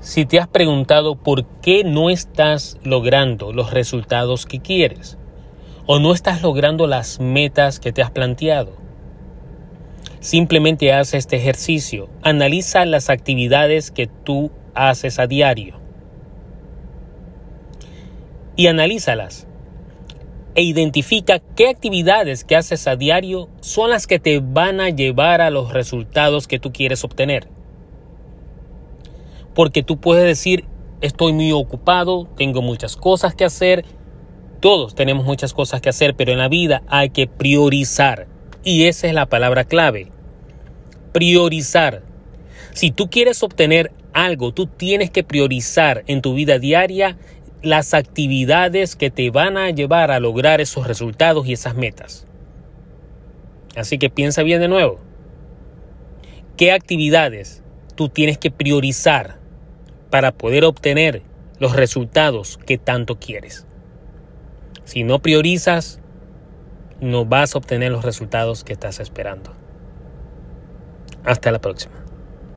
si te has preguntado por qué no estás logrando los resultados que quieres o no estás logrando las metas que te has planteado. Simplemente haz este ejercicio. Analiza las actividades que tú haces a diario. Y analízalas. E identifica qué actividades que haces a diario son las que te van a llevar a los resultados que tú quieres obtener. Porque tú puedes decir, estoy muy ocupado, tengo muchas cosas que hacer. Todos tenemos muchas cosas que hacer, pero en la vida hay que priorizar. Y esa es la palabra clave. Priorizar. Si tú quieres obtener algo, tú tienes que priorizar en tu vida diaria las actividades que te van a llevar a lograr esos resultados y esas metas. Así que piensa bien de nuevo. ¿Qué actividades tú tienes que priorizar para poder obtener los resultados que tanto quieres? Si no priorizas, no vas a obtener los resultados que estás esperando. Hasta la próxima.